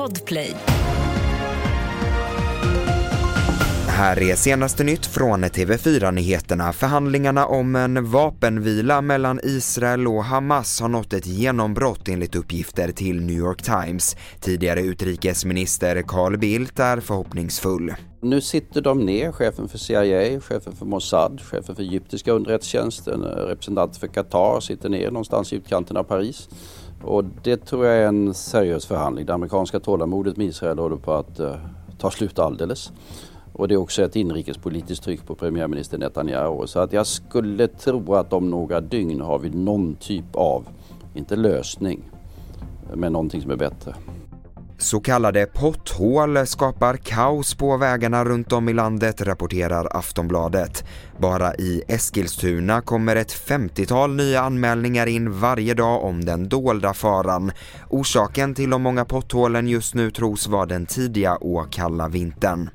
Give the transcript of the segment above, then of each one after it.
Podplay. Här är senaste nytt från TV4 Nyheterna. Förhandlingarna om en vapenvila mellan Israel och Hamas har nått ett genombrott enligt uppgifter till New York Times. Tidigare utrikesminister Carl Bildt är förhoppningsfull. Nu sitter de ner, chefen för CIA, chefen för Mossad, chefen för egyptiska underrättelsetjänsten, representant för Qatar sitter ner någonstans i utkanten av Paris. Och det tror jag är en seriös förhandling. Det amerikanska tålamodet med Israel håller på att uh, ta slut alldeles. Och det är också ett inrikespolitiskt tryck på premiärminister Netanyahu. Så att jag skulle tro att om några dygn har vi någon typ av, inte lösning, men någonting som är bättre. Så kallade potthål skapar kaos på vägarna runt om i landet, rapporterar Aftonbladet. Bara i Eskilstuna kommer ett 50-tal nya anmälningar in varje dag om den dolda faran. Orsaken till de många potthålen just nu tros vara den tidiga och kalla vintern.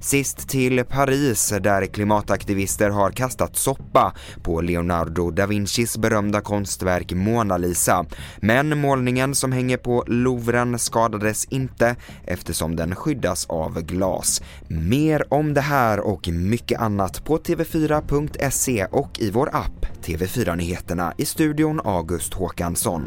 Sist till Paris där klimataktivister har kastat soppa på Leonardo da Vincis berömda konstverk Mona Lisa. Men målningen som hänger på Louvren skadades inte eftersom den skyddas av glas. Mer om det här och mycket annat på tv4.se och i vår app TV4 Nyheterna i studion August Håkansson.